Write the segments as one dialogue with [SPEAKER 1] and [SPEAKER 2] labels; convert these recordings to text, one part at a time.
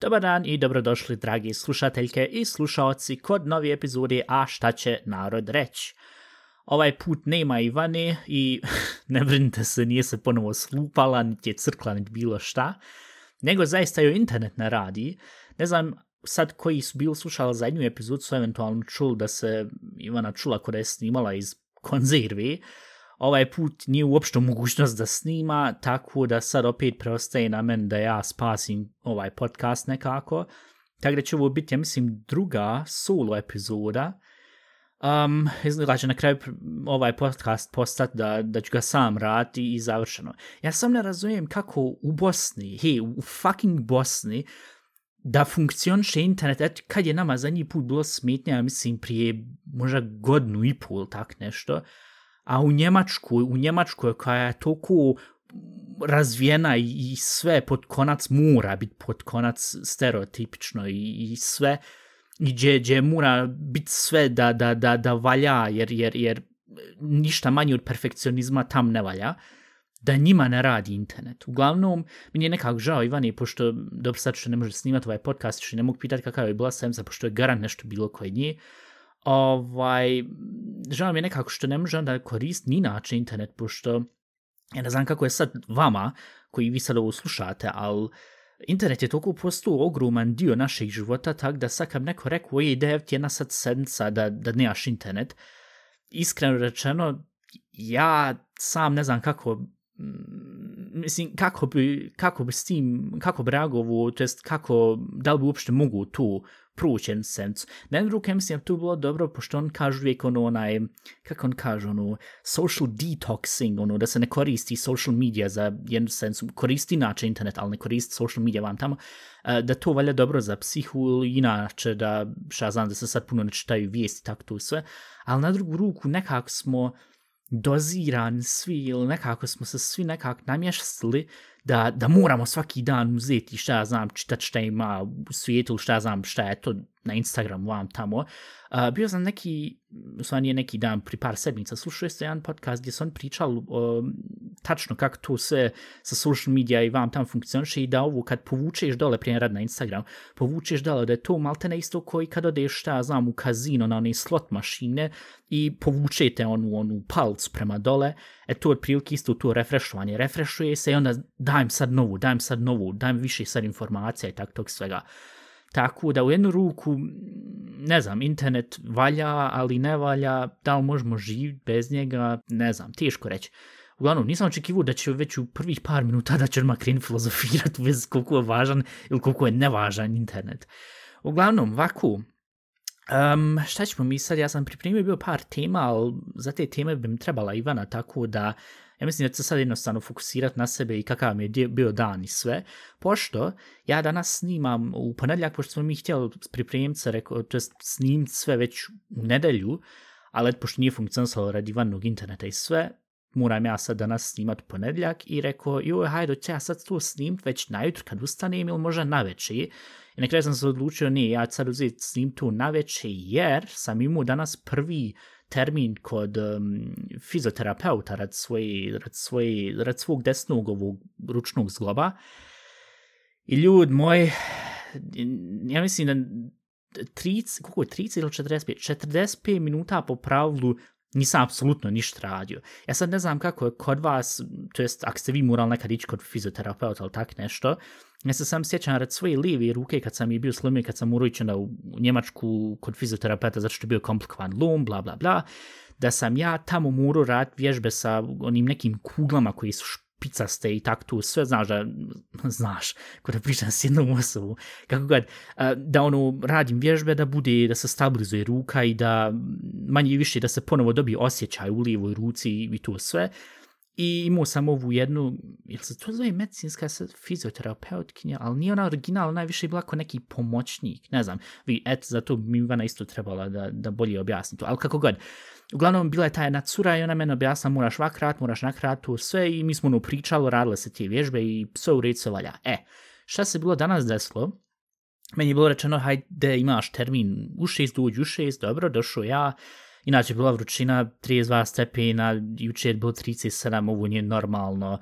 [SPEAKER 1] Dobar dan i dobrodošli, dragi slušateljke i slušaoci kod novi epizodi A šta će narod reći. Ovaj put nema Ivane i ne brinite se, nije se ponovo slupala, niti je crkla, niti bilo šta, nego zaista joj internet ne radi. Ne znam, sad koji su bili slušali zadnju epizodu su eventualno čuli da se Ivana čula kada je snimala iz konzervi. Ovaj put nije uopšte mogućnost da snima, tako da sad opet preostaje na men da ja spasim ovaj podcast nekako. Tako da će ovo biti, ja mislim, druga solo epizoda. Um, izgleda će na kraju ovaj podcast postati da, da ću ga sam raditi i završeno. Ja sam ne razumijem kako u Bosni, hej, u fucking Bosni, da funkcioniše internet, eto, kad je nama zadnji put bilo smetnja, ja mislim, prije možda godinu i pol, tak nešto, a u Njemačkoj, u Njemačkoj koja je toliko razvijena i, i sve pod konac mora biti pod konac stereotipično i, i sve, i gdje, gdje mora biti sve da, da, da, da valja, jer, jer, jer ništa manje od perfekcionizma tam ne valja, da njima ne radi internet. Uglavnom, mi je nekako žao Ivani, pošto dobro sad što ne može snimati ovaj podcast, što ne mogu pitati kakav je bila semca, pošto je garant nešto bilo koje nje. Ovaj, žao mi je nekako što ne može onda koristiti ni način internet, pošto ja ne znam kako je sad vama, koji vi sad ovo slušate, ali internet je toliko postao ogroman dio našeg života, tak da sad kad neko rekao, oj, dev ti jedna sad sedmica da, da nemaš internet, iskreno rečeno, ja sam ne znam kako Mm, mislim, kako bi, kako bi s tim, kako bi reagovu, to jest kako, da li bi uopšte mogu tu proći jednu sens. Na jednu ruku, mislim, tu bilo dobro, pošto on kaže uvijek ono onaj, kako on kaže, ono, social detoxing, ono, da se ne koristi social media za jednu sens, koristi inače internet, ali ne koristi social media vam tamo, da to valja dobro za psihu, inače da, šta znam, da se sad puno ne čitaju vijesti, tako to sve, ali na drugu ruku nekako smo, dozirani svi ili nekako smo se svi nekako namještili da, da moramo svaki dan uzeti šta ja znam, čitati šta ima u svijetu ili šta ja znam šta je to na Instagramu vam tamo. Uh, bio sam neki, sva nije neki dan pri par sedmica, slušao ste jedan podcast gdje su on pričali uh, tačno kako to sve sa social media i vam tam funkcioniše i da ovo kad povučeš dole prije rad na Instagram, povučeš dole da je to malte isto koji kad odeš šta znam u kazino na one slot mašine i povučete onu, onu palc prema dole, e to je prilike isto to refrešovanje, refrešuje se i onda dajem sad novu, dajem sad novu, dajem više sad informacija i tak tog svega. Tako da u jednu ruku, ne znam, internet valja, ali ne valja, da li možemo živjeti bez njega, ne znam, teško reći. Uglavnom, nisam očekivao da će već u prvih par minuta da će odmah krenuti filozofirati u vezi koliko je važan ili koliko je nevažan internet. Uglavnom, vaku, um, šta ćemo mi sad, ja sam pripremio bio par tema, ali za te teme bi mi trebala Ivana, tako da ja mislim da ću sad jednostavno fokusirati na sebe i kakav mi je bio dan i sve, pošto ja danas snimam u ponedljak, pošto smo mi htjeli pripremiti se, to je snimiti sve već u nedelju, ali pošto nije funkcionisalo radi vannog interneta i sve, moram ja sad danas snimat ponedljak i rekao, joj, hajde, će ja sad to snimt već najutro kad ustanem ili možda navečer. I na kraju sam se odlučio, ne, ja sad uzeti snim tu navečer jer sam imao danas prvi termin kod um, fizioterapeuta rad, svoje, rad, svoje, rad svog desnog ovog ručnog zgloba. I ljud moj, ja mislim da 30, koliko je 30 ili 45, 45 minuta po pravilu nisam apsolutno ništa radio. Ja sad ne znam kako je kod vas, to jest ako ste vi morali nekad ići kod fizioterapeuta ili tak nešto, ja se sam sjećam rad svoje lijeve ruke kad sam je bio slomio, kad sam morao ići u Njemačku kod fizioterapeuta zato što je bio komplikovan lom, bla bla bla, da sam ja tamo morao rad vježbe sa onim nekim kuglama koji su picaste i tak tu sve znaš da znaš kod da pričam s jednom osobom. Kako god da ono radim vježbe da bude da se stabilizuje ruka i da manje i više da se ponovo dobije osjećaj u lijevoj ruci i to sve. I imao sam ovu jednu, jel se to zove medicinska fizioterapeutkinja, ali nije ona original, najviše je bila kao neki pomoćnik, ne znam, vi, et, za to mi Ivana isto trebala da, da bolje objasni to, ali kako god. Uglavnom, bila je ta jedna cura i ona meni objasna, moraš vakrat, moraš nakratu, sve, i mi smo ono pričalo, radile se te vježbe i sve u redu se valja. E, šta se bilo danas desilo? meni je bilo rečeno, hajde, imaš termin u šest, dođi u šest, dobro, došao ja, inače bila vrućina 32 stepena, jučer je bilo 37, ovo nije normalno,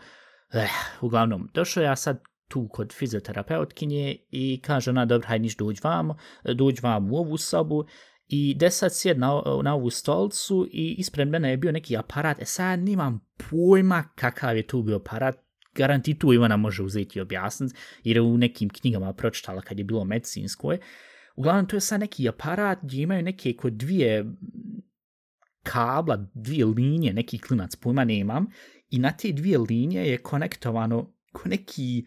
[SPEAKER 1] eh, uglavnom, došao ja sad tu kod fizioterapeutkinje i kaže ona, dobro, hajde niš dođi vam, dođi vam u ovu sobu, i desat sjed na, na ovu stolcu i ispred mene je bio neki aparat, e sad nimam pojma kakav je tu bio aparat, garanti tu Ivana može uzeti i objasniti, jer je u nekim knjigama pročitala kad je bilo medicinsko. Uglavnom, to je sad neki aparat gdje imaju neke kod dvije kabla, dvije linije, neki klinac, pojma nemam, i na te dvije linije je konektovano ko neki,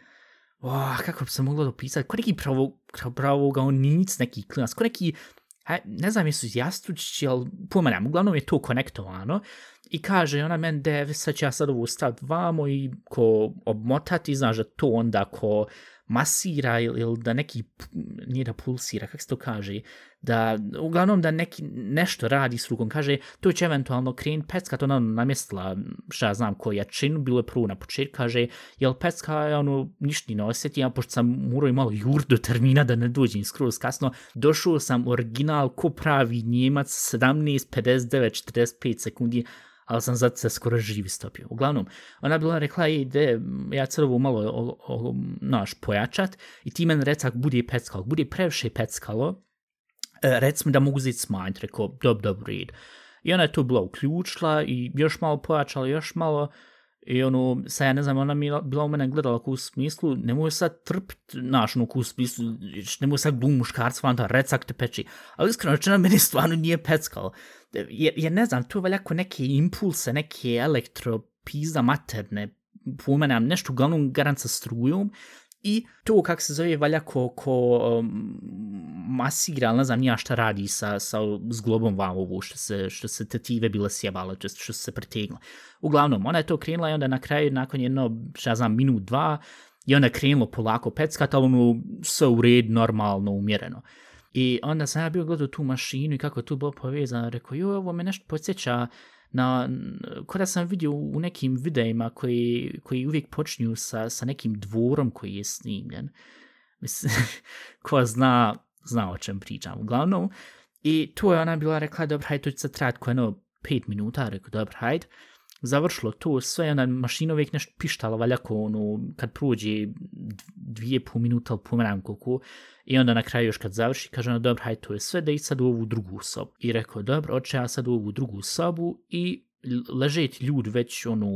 [SPEAKER 1] oh, kako bi se moglo dopisati, ko neki pravo, pravogaonic, neki klinac, ko neki, ne znam jesu jastučići, ali pojma nemam, uglavnom je to konektovano, I kaže ona meni da sad ću ja sad ovo staviti vamo i ko obmotati, znaš da to onda ko masira ili, ili da neki, nije da pulsira, kako se to kaže, da uglavnom da neki nešto radi s rukom, kaže, to će eventualno krenut pecka, to ono namjestila, šta ja znam, koja jačinu, bilo je prvo na početku, kaže, jel pecka, je ono, ništa ne osjeti, ja pošto sam morao i malo jur do termina da ne dođem skroz kasno, došao sam original ko pravi njemac, 17, 59, 45 sekundi, ali sam zato se skoro živi stopio. Uglavnom, ona bila rekla, ej, ide, ja crvu malo o, o, naš pojačat i ti men recak bude peckalo, bude previše peckalo, e, rec mi da mogu ziti smanjiti, rekao, dob, dob, red. I ona je to bila uključila i još malo pojačala, još malo, I ono, sad ja ne znam, ona mi bila u mene gledala u smislu, ne mogu sad trpit, znaš, ono, u smislu, ne mogu sad glum muškarca, vam da recak te peči. Ali iskreno, rečeno, meni stvarno nije peckalo. Jer, jer ne znam, to je valjako neke impulse, neke elektropizda materne, po mene, nešto uglavnom garant sa strujom, I to, kak se zove, valja ko, ko um, masira, ne znam, nija šta radi sa, sa zglobom valovu, što se, što se tetive bila sjebala, što, što se pretegla. Uglavnom, ona je to krenula i onda na kraju, nakon jedno, šta znam, minut, dva, i onda krenulo polako peckat, ali ono, sve u red, normalno, umjereno. I onda sam ja bio gledao tu mašinu i kako tu bilo povezano, rekao, joj, ovo me nešto podsjeća, na, kada sam vidio u nekim videima koji, koji uvijek počinju sa, sa nekim dvorom koji je snimljen. Mislim, ko zna, zna o čem pričam. Uglavnom, i tu je ona bila rekla, dobro, hajde, to će se trajati ko no, pet minuta, rekao, dobro, hajde. Završilo to sve, ona mašina uvijek nešto pištala, valjako, ono, kad prođe dvije pol minuta, ili pomeram koliko, I onda na kraju još kad završi, kaže ona, dobro, hajde, to je sve, da i sad u ovu drugu sobu. I rekao, dobro, oče ja sad u ovu drugu sobu i ležeti ljud već, ono,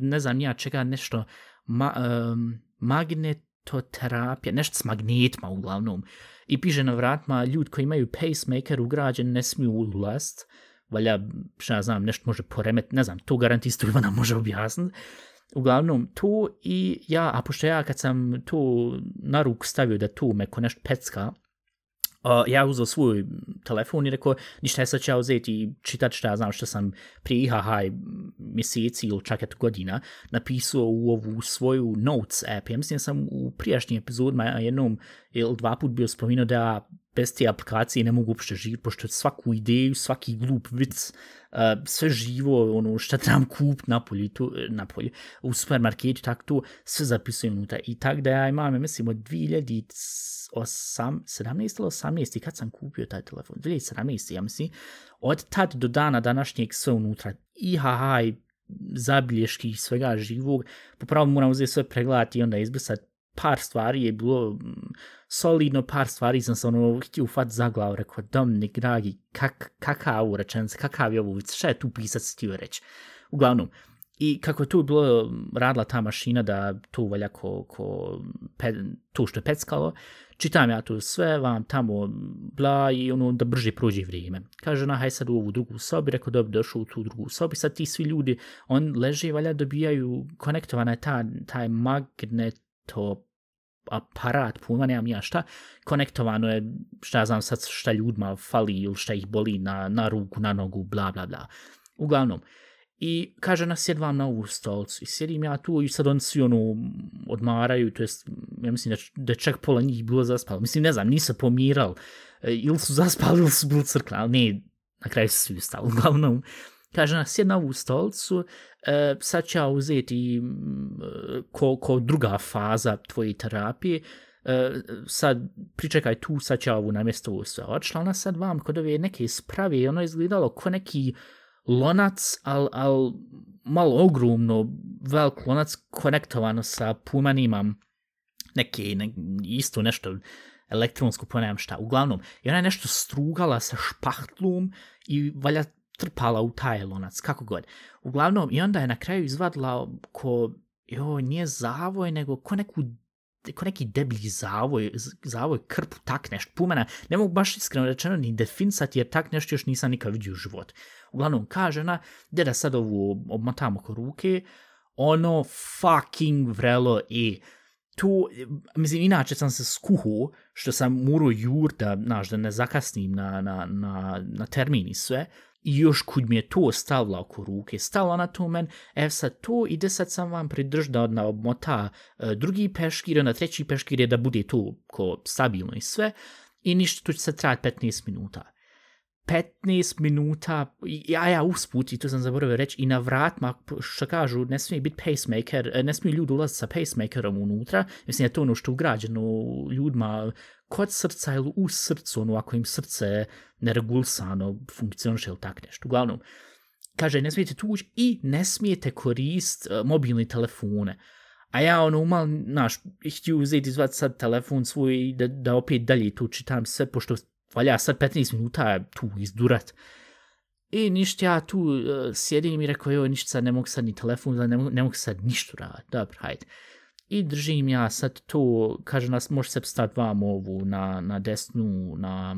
[SPEAKER 1] ne znam, ja čega, nešto, ma, um, magnetoterapija, nešto s magnetima uglavnom. I piše na vratma, ljud koji imaju pacemaker ugrađen ne smiju ulast, valja, šta ja znam, nešto može poremet, ne znam, to garantistu Ivana može objasniti. Uglavnom, tu i ja, a pošto ja kad sam tu na ruku stavio da tu me ko nešto pecka, uh, ja uzeo svoj telefon i rekao, ništa je sad ću ja uzeti i čitat šta ja znam što sam prije IHH mjeseci ili čak eto godina napisao u ovu svoju notes app. Ja mislim sam u prijašnjim epizodima jednom ili dva put bio spominuo da bez te aplikacije ne mogu uopšte živjeti, pošto svaku ideju, svaki glup vic, uh, sve živo, ono, šta trebam kup na polju, tu, e, na polju, u supermarketu, tako to, sve zapisujem unutra. I tako da ja imam, mislim, od 2017 ili 18, kad sam kupio taj telefon, 2017, ja mislim, od tad do dana današnjeg sve unutra, i haha, i zabilješki svega živog, popravo moram uzeti sve pregledati i onda izbrisati par stvari je bilo mm, solidno, par stvari sam se ono htio ufat za glavu, rekao, Dominik, dragi, kak, kakav ovo rečenca, kakav je ovo šta je tu pisac htio reći? Uglavnom, i kako je tu bilo mm, radila ta mašina da tu valja ko, ko pe, tu što je peckalo, čitam ja tu sve, vam tamo mm, bla i ono da brže prođe vrijeme. Kaže ona, haj sad u ovu drugu sobi, rekao da bi došao u tu drugu sobi, sad ti svi ljudi, on leže, valja dobijaju, konektovana je ta, taj magneto aparat, pojma nemam ja šta, konektovano je, šta znam sad šta ljudima fali ili šta ih boli na, na ruku, na nogu, bla, bla, bla. Uglavnom, i kaže nas sjedvam na ovu stolcu i sjedim ja tu i sad on svi ono odmaraju, to jest, ja mislim da, da čak pola njih bilo zaspalo. Mislim, ne znam, nisu pomiral, e, ili su zaspali ili su bili crkli, ali ne, na kraju su svi ustali. Uglavnom, kaže ona, sjed na ovu stolicu, e, sad ću ja uzeti ko, ko druga faza tvoje terapije, e, sad pričekaj tu, sad ću ja ovu namjesto ovo sve. Odšla ona sad vam kod ove neke sprave, ono je izgledalo ko neki lonac, al, al malo ogromno, velik lonac konektovano sa pumanima neke, ne, isto nešto elektronsku, pa šta. Uglavnom, i ona je nešto strugala sa špahtlom i valja trpala u taj lonac, kako god. Uglavnom, i onda je na kraju izvadila ko, jo, nije zavoj, nego ko neku ko neki deblji zavoj, zavoj krpu, tak nešto, pumena, ne mogu baš iskreno rečeno ni definisati, jer tak nešto još nisam nikad vidio u životu. Uglavnom, kaže ona, gdje da sad ovu obmotamo oko ruke, ono fucking vrelo i tu, mislim, inače sam se skuhu, što sam muro jur da, znaš, da ne zakasnim na, na, na, na termini sve, i još kud mi je to stavila oko ruke, stala na to men, ev sad to, ide sad sam vam pridržda na obmota e, drugi peškir, na treći peškir je da bude to ko stabilno i sve, i ništa, tu će se trajati 15 minuta. 15 minuta, ja, ja usput, i to sam zaboravio reći, i na vratima, što kažu, ne smije biti pacemaker, e, ne smije ljudi ulaziti sa pacemakerom unutra, mislim, je to ono što je ugrađeno ljudima kod srca ili u srcu, ono, ako im srce neregulsano funkcioniše ili tak nešto. Uglavnom, kaže, ne smijete tu ući i ne smijete korist e, uh, mobilni telefone. A ja, ono, umal, znaš, htio uzeti izvat sad telefon svoj i da, da opet dalje tu čitam sve, pošto valja sad 15 minuta tu izdurat. I ništa ja tu uh, sjedim i rekao, joj, ništa sad ne mogu sad ni telefon, ne mogu, ne mogu sad ništa raditi. Dobro, hajde. I držim ja sad to, kaže nas, može se stati vam ovu na, na desnu, na,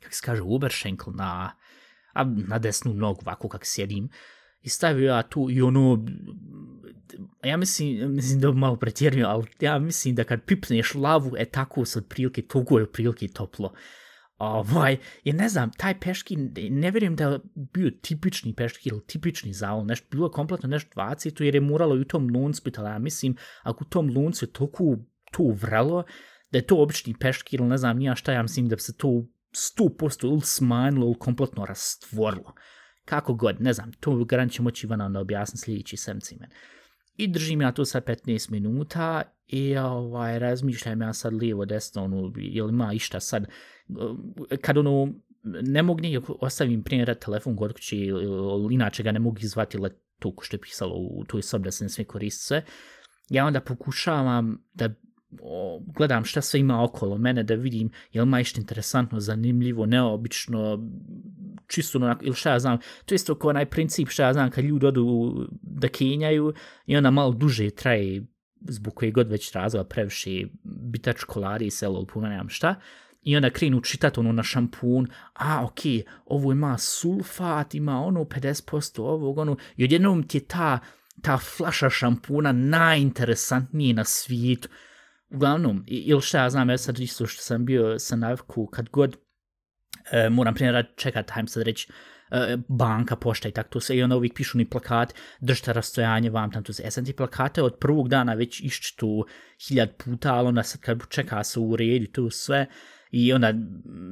[SPEAKER 1] kako se kaže, uberšenkl, na, a, na desnu nogu, ovako kak sjedim. I stavio ja tu i ono, ja mislim, mislim da malo pretjerio, ali ja mislim da kad pipneš lavu, e tako se otprilike, togo je otprilike toplo. Ovaj, jer ne znam, taj peški, ne vjerujem da je bio tipični peški ili tipični zavol, nešto, bilo je kompletno nešto 20, jer je moralo i u tom luncu biti, ali ja mislim, ako u tom luncu je toliko to vrelo, da je to obični peški ili ne znam nija šta, ja mislim da bi se to 100% ili smanjilo ili kompletno rastvorilo. Kako god, ne znam, to garant će moći Ivana da objasni sljedeći semcimen. men. I držim ja to sa 15 minuta i ovaj, razmišljam ja sad lijevo, desno, ono, ili ima išta sad, kad ono, ne mogu nije ostavim primjera telefon kod kući, inače ga ne mogu izvati to što je pisalo u toj sobi da se ne sve koristi sve, ja onda pokušavam da o, gledam šta sve ima okolo mene, da vidim je li ima interesantno, zanimljivo, neobično, čisto onako, ili šta ja znam, to je isto kao onaj princip šta ja znam kad ljudi odu da kenjaju i ona malo duže traje zbog koje god već razvoja previše bitač kolari, selo, pomenam šta, i onda krenu čitat ono na šampun, a ok, ovo ima sulfat, ima ono 50% ovog, ono, i odjednom ti je ta, ta flaša šampuna najinteresantnije na svijetu. Uglavnom, ili šta ja znam, ja sad isto što sam bio sa navku, kad god e, moram primjer čekat, hajdem sad reći, e, banka, pošta i tako to sve, i onda uvijek pišu ni plakat, držite rastojanje vam tam to sve. E, ja ti plakate od prvog dana već iščitu hiljad puta, ali onda sad kad čeka se u redu to sve, i onda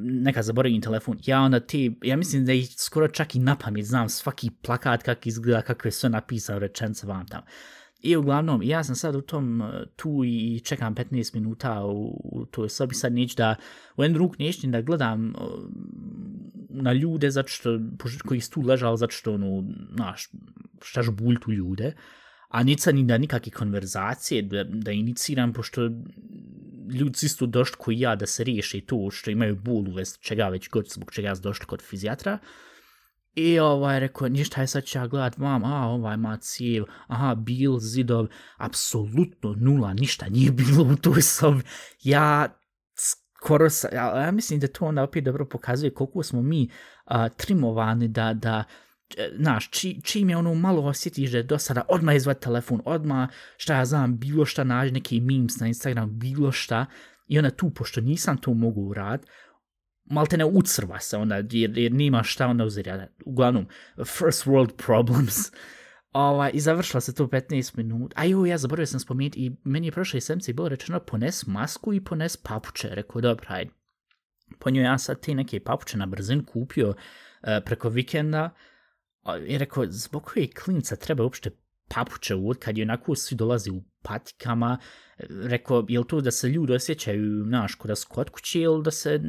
[SPEAKER 1] neka zaboravim telefon, ja onda ti, ja mislim da ih skoro čak i na pamet znam svaki plakat kak izgleda, kakve sve napisao rečence vam tamo. I uglavnom, ja sam sad u tom e, tu i čekam 15 minuta u, u toj sobi, sad neću da u jednu ruku neću da gledam e, na ljude zato što, koji su tu ležali zato što, ono, znaš, šta žbulj tu ljude, a nica ni da nikakve konverzacije da, da iniciram, pošto ljudi isto došli koji ja da se riješi to što imaju bol u čega već god zbog čega su došli kod fizijatra. I ovaj, rekao, ništa je sad ću ja gledat, vam, a ovaj ma cijev, aha, bil, zidov, apsolutno nula, ništa nije bilo u toj sobi. Ja skoro sa, ja, ja mislim da to onda opet dobro pokazuje koliko smo mi a, trimovani da, da, e, znaš, či, čim je ono malo osjetiš da je do sada, odmah izvati telefon, odmah, šta ja znam, bilo šta nađe, neki memes na Instagram, bilo šta, i onda tu, pošto nisam to mogu urad, malte ne ucrva se onda, jer, jer nima šta onda uzirja. Uglavnom, first world problems. Ova, I završila se to 15 minut. A jo, ja zaboravio sam spomenuti i meni je prošle semci bilo rečeno pones masku i pones papuče. Rekao, dobro, hajde. Po njoj ja sad te neke papuče na brzin kupio uh, preko vikenda, I rekao, zbog koje klinca treba uopšte papuče uvod kad je onako svi dolazi u patikama, rekao, je to da se ljudi osjećaju, znaš, kod da su kod kuće ili da se,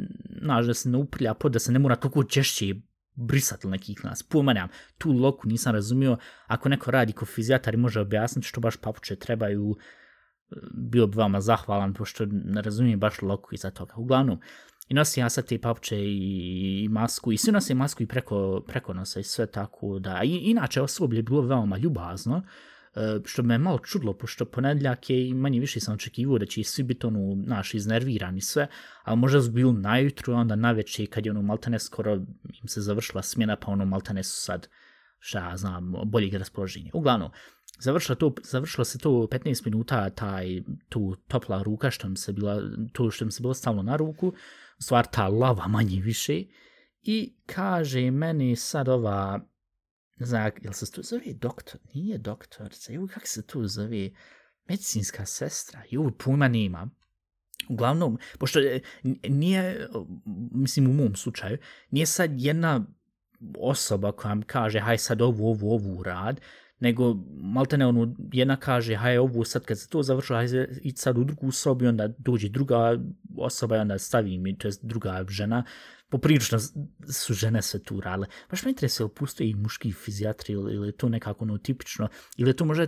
[SPEAKER 1] znaš, da se ne uprlja pod, da se ne mora toliko češće brisati neki nas. Pomanjam, tu loku nisam razumio, ako neko radi ko fizijatar i može objasniti što baš papuče trebaju, eh, bio bi vama zahvalan, pošto ne razumijem baš loku iza toga. Uglavnom, i nosi ja sad te papuče i, i masku, i svi nose masku i preko, preko nosa i sve tako da, i, inače osoblje je bilo veoma ljubazno, e, što me malo čudlo, pošto ponedljak je i manje više sam očekivao da će svi biti ono, naš, iznervirani sve, ali možda su bili najutru, onda na večer, kad je ono maltene skoro im se završila smjena, pa ono maltene su sad, šta ja znam, boljeg raspoloženja. Uglavnom, završilo, to, završilo se to 15 minuta, taj, tu topla ruka što mi se bila, to što mi se bilo stalno na ruku, stvar ta lava manje više, i kaže meni sad ova, ne znam, jel se to zove doktor? Nije doktor, joj, kako se tu zove, medicinska sestra, joj, pojma nema. Uglavnom, pošto nije, mislim u mom slučaju, nije sad jedna osoba koja mi kaže, haj sad ovu, ovu, ovu rad, nego maltene ono, jedna kaže, haj ovo sad kad se to završilo, haj i sad u drugu sobu, onda dođe druga osoba i onda stavi mi, to je druga žena, poprilično su žene sve tu radile. Baš me interesuje, ili postoji i muški fizijatri ili, ili to nekako ono tipično, ili je to možda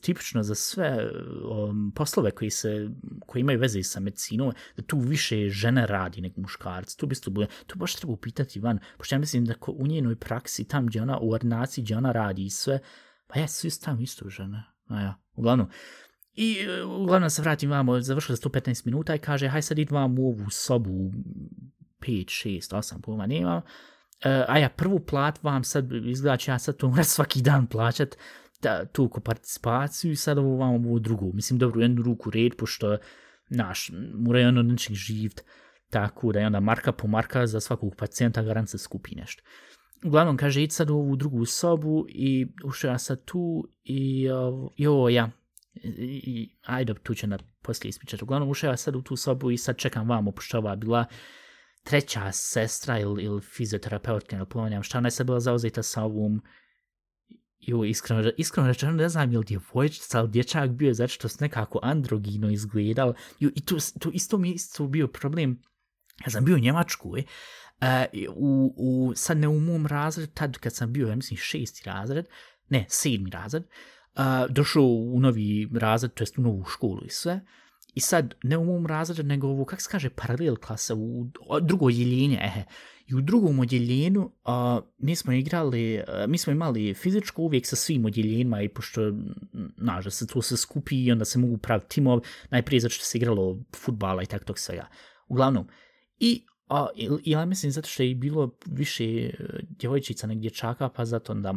[SPEAKER 1] tipično za sve um, poslove koji, se, koji imaju veze sa medicinom, da tu više žene radi nego muškarci. tu bi to bude, baš treba upitati van, pošto ja mislim da u njenoj praksi, tam gdje ona, u ordinaciji gdje ona radi i sve, Pa ja, svi su isto žena. A ja, uglavnom. I e, uglavnom se vratim vamo, završilo za 115 minuta i kaže, haj sad idu vam u ovu sobu 5, 6, 8 pojma nemam. Uh, e, a ja prvu plat vam sad, izgleda ja sad to moram svaki dan plaćat, da, tu ko participaciju i sad ovo vam ovo drugu. Mislim, dobro, jednu ruku red, pošto, naš, mora je ono nečeg živt, tako da je onda marka po marka za svakog pacijenta garant se skupi nešto. Uglavnom, kaže, idi sad u ovu drugu sobu i ušao ja sad tu i, i ovo, ja, i, i ajde, tu će na poslije ispričati. Uglavnom, ušao ja sad u tu sobu i sad čekam vamo, pošto ova bila treća sestra ili, ili fizioterapeutka, ili pomenjam, šta ona je sad bila zauzeta sa ovom, Jo, iskreno, iskreno rečeno, ne znam je li djevojčica ili dječak bio, zato što se nekako androgino izgledao. Jo, I to, to isto mi isto bio problem. Ja sam bio u Njemačku, eh, Uh, u, u, sad ne u mom razredu, tad kad sam bio, ja mislim, šesti razred, ne, sedmi razred, uh, došao u novi razred, to jest u novu školu i sve, i sad ne u mom razredu, nego u, kako se kaže, paralel klasa, u drugo odjeljenje, ehe, i u drugom odjeljenju uh, mi smo igrali, uh, mi smo imali fizičko uvijek sa svim odjeljenjima i pošto, znaš, da se to se skupi i onda se mogu praviti timov, najprije zato što se igralo futbala i tako tog svega. Uglavnom, i A, ja mislim zato što je bilo više e, djevojčica nek dječaka, pa zato onda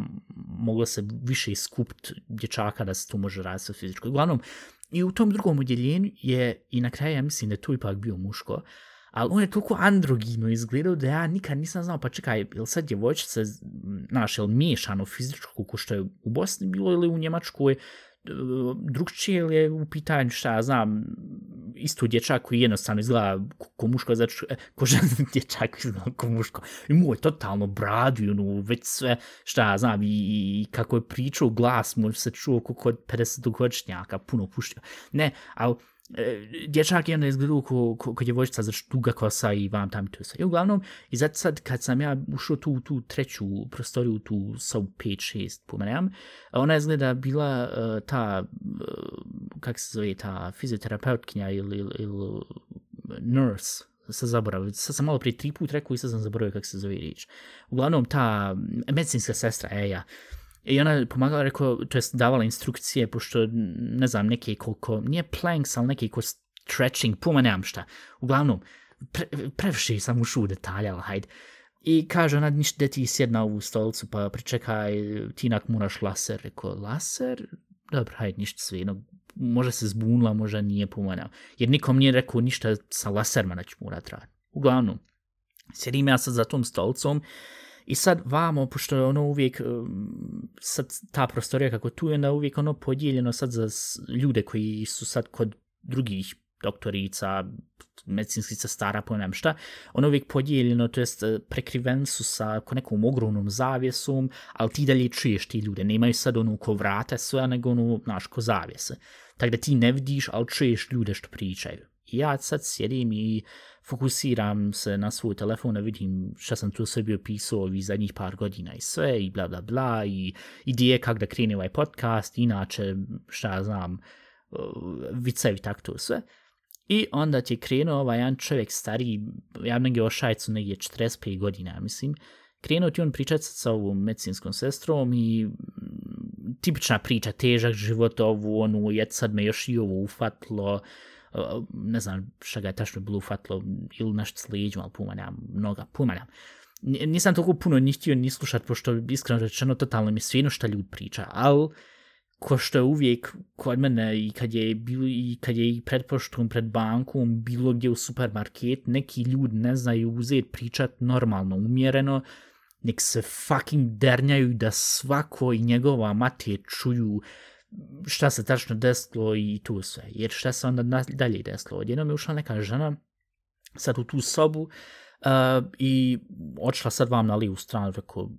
[SPEAKER 1] moglo se više iskupiti dječaka da se tu može raditi sa fizičko. Uglavnom, i u tom drugom odjeljenju je, i na kraju ja mislim da je tu ipak bio muško, ali on je toliko androgino izgledao da ja nikad nisam znao, pa čekaj, je li sad djevojčica, znaš, je li miješano fizičko, ko što je u Bosni bilo ili u Njemačkoj, drugčije ili je u pitanju šta ja znam isto dječak koji jednostavno izgleda ko muško znači ko žen dječak izgleda ko muško. I mu je totalno bradu ono, već sve šta ja znam i, i kako je pričao glas mu se čuo kod 50 godišnjaka puno puštio. Ne, ali E, dječak je onda izgledao ko, ko, ko djevojčica za štuga kosa i vam tam to sve. I uglavnom, i zato sad kad sam ja ušao tu, tu treću prostoriju, tu sa 5-6 pomenam, ona izgleda bila uh, ta, uh, kak se zove, ta fizioterapeutkinja ili, ili, ili nurse, sad zaboravio, sad sam malo prije tri put rekao i sad sam zaboravio kak se zove riječ. Uglavnom, ta medicinska sestra, e, ja, E, I ona je pomagala, rekao, to je davala instrukcije, pošto, ne znam, neke koliko, nije planks, ali neke koliko stretching, puma nemam šta. Uglavnom, pre, previše sam ušao u detalje, ali hajde. I kaže ona, ništa, da ti sjedna na ovu stolicu, pa pričekaj, ti nak moraš laser. Rekao, laser? Dobro, hajde, ništa sve, no, može se zbunila, možda nije pomanjao. Jer nikom nije rekao ništa sa laserma da ću morat raditi. Uglavnom, sjedim ja sad za tom stolicom, I sad vamo, pošto je ono uvijek, sad ta prostorija kako tu je, onda uvijek ono podijeljeno sad za ljude koji su sad kod drugih doktorica, medicinskih sestara, pojmem šta, ono uvijek podijeljeno, to jest e, prekriven su sa nekom ogromnom zavjesom, ali ti dalje čuješ ti ljude, nemaju sad ono ko vrata sve, nego ono, znaš, ko zavjese. Tako da ti ne vidiš, ali čuješ ljude što pričaju. I ja sad sjedim i fokusiram se na svoj telefon, da vidim šta sam tu sebi opisao pisao ovih zadnjih par godina i sve, i bla bla bla, i ideje kak da krene ovaj podcast, inače, šta ja znam, vicevi, tak to sve. I onda ti je krenuo ovaj jedan čovjek stariji, ja negdje ošajcu negdje 45 godina, mislim, krenuo ti on pričati sa ovom medicinskom sestrom i mm, tipična priča, težak život ovu, onu, jed sad me još i ovo ufatlo, ne znam šta ga je tačno bilo ufatilo ili nešto sliđu, ali puma nemam, mnoga, pumanjam. Nisam toliko puno ni htio ni slušat, pošto iskreno rečeno, totalno mi svino šta ljudi priča, ali ko što je uvijek kod mene i kad je bilo i kad je i pred poštom, pred bankom, bilo gdje u supermarket, neki ljudi ne znaju uzeti pričat normalno, umjereno, nek se fucking dernjaju da svako i njegova mate čuju šta se tačno desilo i tu sve. Jer šta se onda dalje desilo? Odjednom je ušla neka žena sad u tu sobu uh, i odšla sad vam na livu stranu, rekao,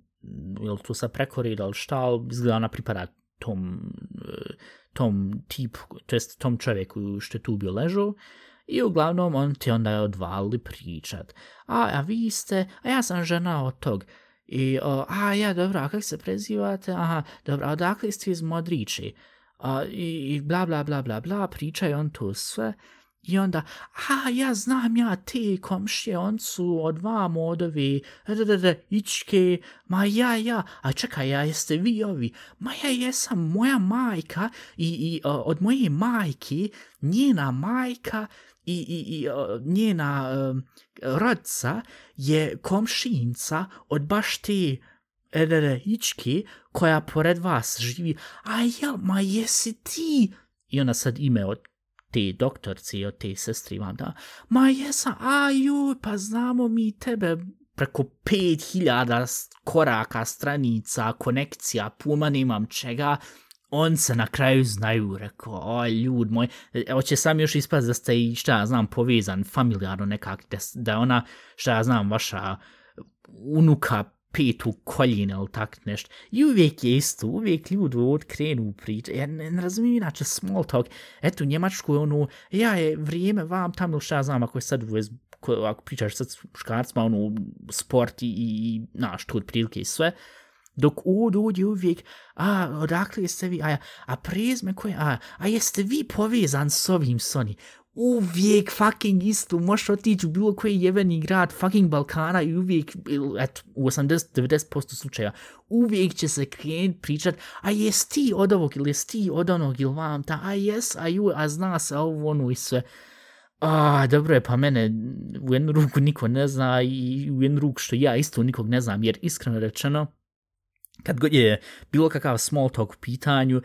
[SPEAKER 1] je li tu sad prekorida ili šta, ali izgleda ona pripada tom, e, tom tipu, to jest tom čovjeku što je tu bio ležao. I uglavnom on ti onda je odvali pričat. A, a vi ste, a ja sam žena od tog. I, o, a ja, dobro, a kako se prezivate? Aha, dobro, a odakle ste iz Modriči? A, i, I bla, bla, bla, bla, bla, pričaju on to sve. I onda, a ja znam ja te komšije, on su od vam od ovi, da, da, da, ičke, ma ja, ja, a čekaj, ja jeste vi ovi, ma ja jesam moja majka i, i uh, od moje majke, njena majka i, i, i uh, njena uh, rodca je komšinca od baš te ičke koja pored vas živi, a ja, ma jesi ti? I ona sad ime od te doktorci od te sestri vam da, ma jesam, a joj, pa znamo mi tebe. Preko 5000 koraka, stranica, konekcija, puma nemam čega, on se na kraju znaju, rekao, oj ljud moj, hoće sam još ispast da ste i šta ja znam, povezan, familijarno nekak, da, da ona, šta ja znam, vaša unuka pet u koljine ili tak nešto. I uvijek je isto, uvijek ljudi od krenu priča. Ja ne, ne razumijem inače small talk. Eto, u Njemačku je ono, ja je vrijeme vam tamo ili šta znam, ako je sad ko ako pričaš sad s muškarcima, ono, sport i, i naš, to prilike i sve, dok od ovdje uvijek, a, odakle jeste vi, a, a prezme koje, a, a jeste vi povezan s ovim Sony? Uvijek fucking istu, možeš otići u bilo koji jeveni grad fucking Balkana i uvijek, eto, u 80-90% slučaja, uvijek će se klijent pričat, a jes ti od ovog ili jes ti od onog ili vam ta, a jes, a ju, a zna se ovo ono i sve. A, dobro je, pa mene u jednu ruku niko ne zna i u jednu ruku što ja isto nikog ne znam, jer iskreno rečeno, kad god je bilo kakav small talk u pitanju,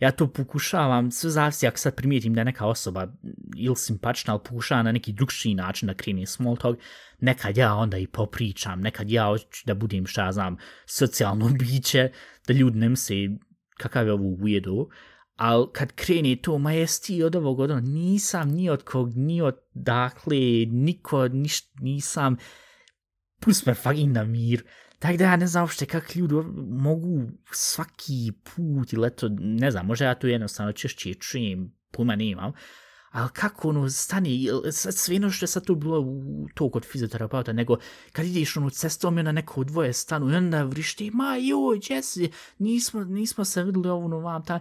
[SPEAKER 1] ja to pokušavam, sve zavisi ako sad primijetim da je neka osoba ili simpatična, ali pokušava na neki drugšiji način da kreni small talk, nekad ja onda i popričam, nekad ja hoću da budem, šta znam, socijalno biće, da ljudi ne misli kakav je ovo ujedu, ali kad kreni to, ma jes ti od ovog od nisam ni od kog, ni od dakle, niko, niš, nisam, pust me fucking na mir, Tako da ja ne znam uopšte kak ljudi mogu svaki put ili eto, ne znam, možda ja tu jednostavno češće čujem, pojma nemam, ali kako ono stani, sad sve ono što je sad tu bilo u to kod fizioterapeuta, nego kad ideš ono cestom i na neko dvoje stanu i onda vrišti, ma joj, Jesse, nismo, nismo se videli ovo ono vam, ta,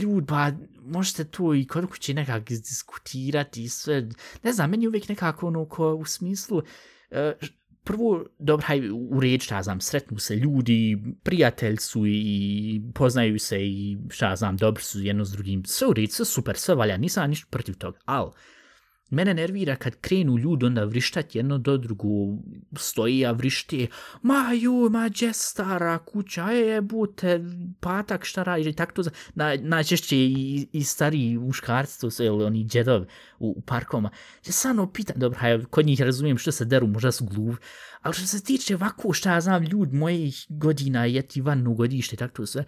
[SPEAKER 1] ljud, pa možete to i kod kuće nekak diskutirati i sve, ne znam, meni uvijek nekako ono ko u smislu, uh, prvo, dobro, haj, u riječ, šta znam, sretnu se ljudi, prijatelj su i poznaju se i šta znam, dobro su jedno s drugim, sve u riječ, sve super, sve valja, nisam ništa protiv toga, ali Mene nervira kad krenu ljudi onda vrištat jedno do drugu, stoji a vrišti, ma ju, ma dje stara kuća, e, je bute, patak šta radiš, i tako to, na, najčešće i, i stari muškarci, to su, ili oni djedovi u, u parkoma, Ja samo pitan, dobro, hajde, kod njih razumijem što se deru, možda su gluv, ali što se tiče ovako, šta ja znam, ljudi mojih godina, jeti van u godište, tako to sve,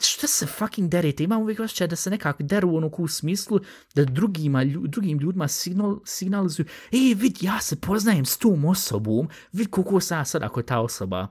[SPEAKER 1] šta se fucking derete? Imam uvijek osjećaj da se nekako deru ono u smislu da drugima, drugim ljudima signal, signalizuju ej, vid, ja se poznajem s tom osobom, vid koliko sam ja sad ako je ta osoba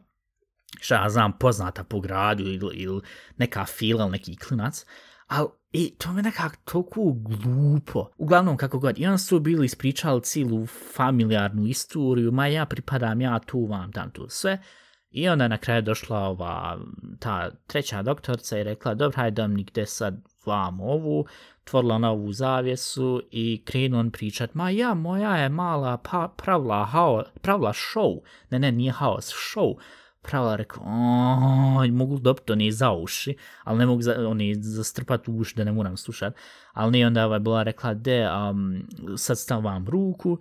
[SPEAKER 1] šta ja znam, poznata po gradu ili, ili neka fila ili neki klinac, ali i e, to me nekako toliko glupo. Uglavnom, kako god, i on su bili ispričali cijelu familijarnu istoriju, ma ja pripadam, ja tu vam, tam tu sve, I onda na kraju došla ova, ta treća doktorca i rekla, dobro, hajde mi gde sad vam ovu, tvorila na ovu zavjesu i krenu on pričat, ma ja, moja je mala pa, pravila, hao, pravila show, ne, ne, nije haos, show, pravila rekao, oj, mogu dobiti oni za uši, ali ne mogu za, oni zastrpati uši da ne moram slušat, ali ne, onda je bila rekla, de, um, sad stavam ruku,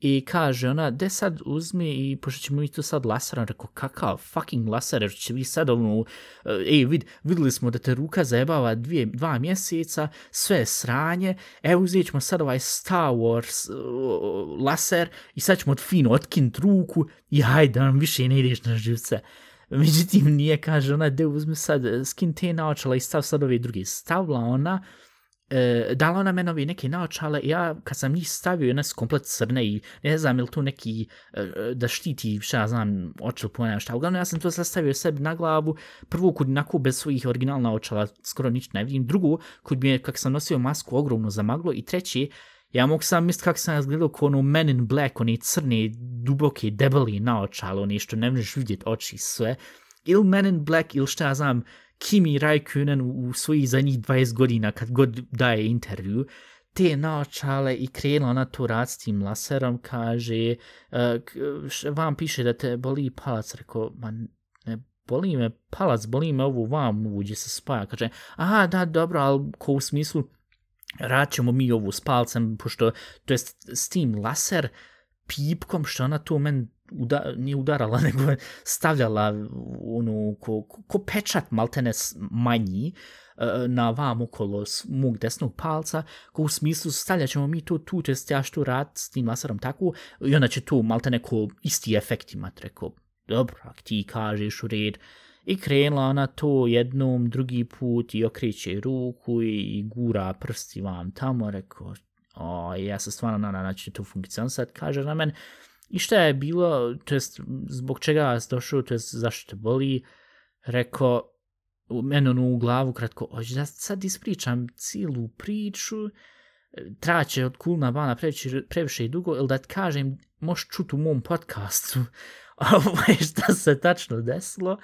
[SPEAKER 1] I kaže ona, de sad uzmi i pošto ćemo mi to sad laserom, rekao, kakav fucking laser, jer će vi sad ono, eh, ej, vid, videli smo da te ruka zajebava dvije, dva mjeseca, sve je sranje, evo uzet ćemo sad ovaj Star Wars uh, laser i sad ćemo fino otkinut ruku i hajde, da nam više ne ideš na živce. Međutim, nije, kaže ona, de uzmi sad, skin te naočala i stav sad ove druge. Stavla ona, e, dala ona meni neke naočale, ja kad sam njih stavio, jedna su komplet crne i ne znam ili tu neki e, da štiti, šta ja znam, oči ili pojena šta. Uglavnom ja sam to sastavio sebi na glavu, prvo kod nako bez svojih originalna očala skoro nič ne vidim, drugu kod mi je kak sam nosio masku ogromno zamaglo i treći, Ja mogu sam misliti kako sam izgledao ko ono Men in Black, oni crni, duboki, debeli naočalo, oni što ne možeš vidjeti oči sve. Ili Men in Black, ili šta ja znam, Kimi Raikkonen u svojih zadnjih 20 godina kad god daje intervju, te naočale i krenula na to rad s tim laserom, kaže, uh, vam piše da te boli palac, rekao, ma ne boli me palac, boli me ovu vam uđe se spaja, kaže, aha, da, dobro, ali ko u smislu, rad ćemo mi ovu s palcem, pošto, to jest s tim laser, pipkom, što ona to meni uda, nije udarala, nego stavljala ono, ko, ko pečat maltene manji e, na vam okolo mog desnog palca, ko u smislu stavljat ćemo mi to tu, to jest ja što rad s tim laserom tako, i onda će to maltene ko isti efekt imat, rekao, dobro, ak ti kažeš u red, i krenula ona to jednom, drugi put i okreće ruku i, i gura prsti vam tamo, rekao, o, ja se stvarno na na će to funkcionisati, kaže na meni, I šta je bilo, to jest zbog čega vas došao, to jest zašto te boli, rekao, meni ono u glavu kratko, hoće da sad ispričam cijelu priču, traće od kulna bana previše, previše i dugo, ili da ti kažem, možeš čuti u mom podcastu ovaj, šta se tačno desilo,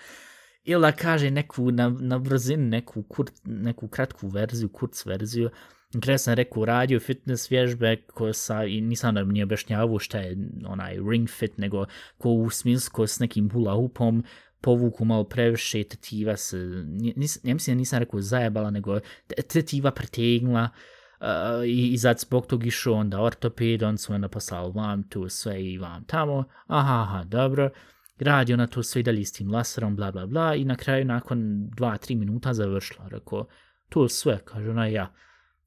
[SPEAKER 1] ili da kaže neku na, na brzinu, neku, kur, neku kratku verziju, kurc verziju, Gre sam rekao, radio fitness vježbe ko sa, i nisam da mi objašnjavao šta je onaj ring fit, nego ko u smislu ko s nekim hula hoopom povuku malo previše tetiva se, nis, ja mislim da nisam rekao zajebala, nego tetiva pretegnula uh, eh, i, i zad zbog tog išao onda ortoped, on su onda poslao vam tu sve i vam tamo, aha, aha, dobro, radio na to sve dalje s tim laserom, bla, bla, bla, i na kraju nakon 2-3 minuta završila, rekao, to sve, kaže ona, ja,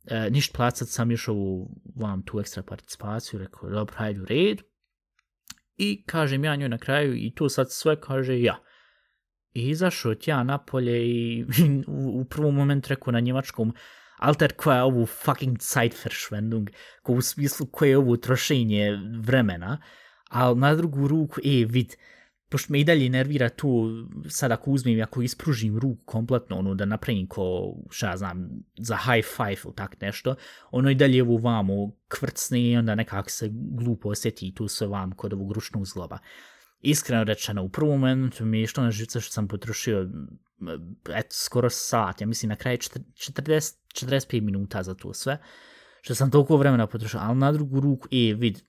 [SPEAKER 1] e, ništa placat, sam išao u vam tu ekstra participaciju, rekao, dobro, hajde u red. I kažem ja njoj na kraju, i tu sad sve kaže ja. I izašao ja napolje i u, u prvom momentu rekao na njemačkom, alter koja je ovu fucking Zeitverschwendung, ko u smislu koje je ovo trošenje vremena, ali na drugu ruku, e, vid, pošto me i dalje nervira tu, sad ako uzmem i ako ispružim ruku kompletno, ono da napravim ko, šta znam, za high five ili tak nešto, ono i dalje ovu vamo kvrcne i onda nekako se glupo osjeti i tu se vam kod ovog ručnog zloba. Iskreno rečeno, u prvom momentu mi je što na živce što sam potrošio eto, skoro sat, ja mislim na kraju 40, 45 minuta za to sve, što sam toliko vremena potrošio, ali na drugu ruku, e, vid,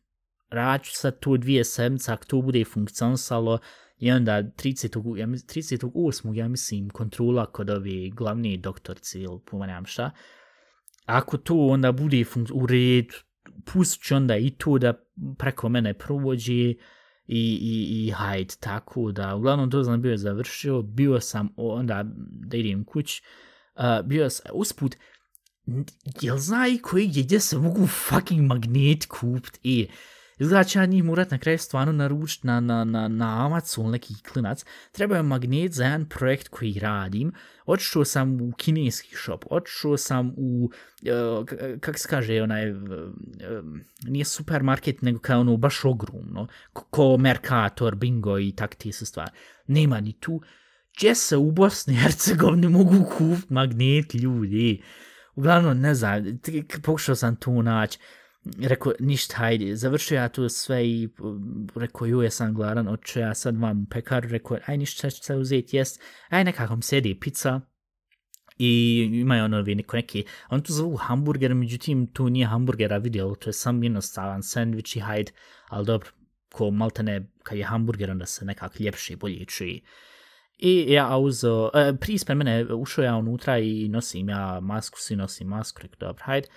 [SPEAKER 1] raću sad tu dvije sedmice, ako to bude funkcionisalo, i onda 30. Ja, 38. ja mislim kontrola kod ove glavni doktorci ili pomanjam šta, ako to onda bude u red, pustit ću onda i to da preko mene provođe i, i, i hajde tako da, uglavnom to sam bio završio, bio sam onda da idem kuć, uh, bio sam, usput, jel zna i koji gdje se mogu fucking magnet kupit i Izgleda će ja njih morat na kraju stvarno naručiti na, na, na, na Amazon neki klinac. Treba je magnet za jedan projekt koji radim. Odšao sam u kineski shop, odšao sam u, uh, kak se kaže, onaj, uh, nije supermarket, nego kao ono baš ogromno, ko Mercator, Bingo i tak ti se stvari. Nema ni tu. Gdje se u Bosni i Hercegovini mogu kupiti magnet ljudi? Uglavnom, ne znam, pokušao sam tu naći rekao, ništa, hajde, završio ja tu sve i mm, rekao, ju, jesam gladan, oče, ja sad vam u pekaru, rekao, aj, ništa ću se uzeti, jest, aj, nekako mi sedi pizza, i imaju ono neko neki, on tu zovu hamburger, međutim, tu nije hamburgera vidjelo, to je sam jednostavan sandvič i hajde, ali dobro, ko malte ne, kad je hamburger, onda se nekako ljepši, bolje čuje. I ja uzo, e, prije ispred mene ušao ja unutra i nosim ja masku, svi nosim masku, rekao, dobro, hajde,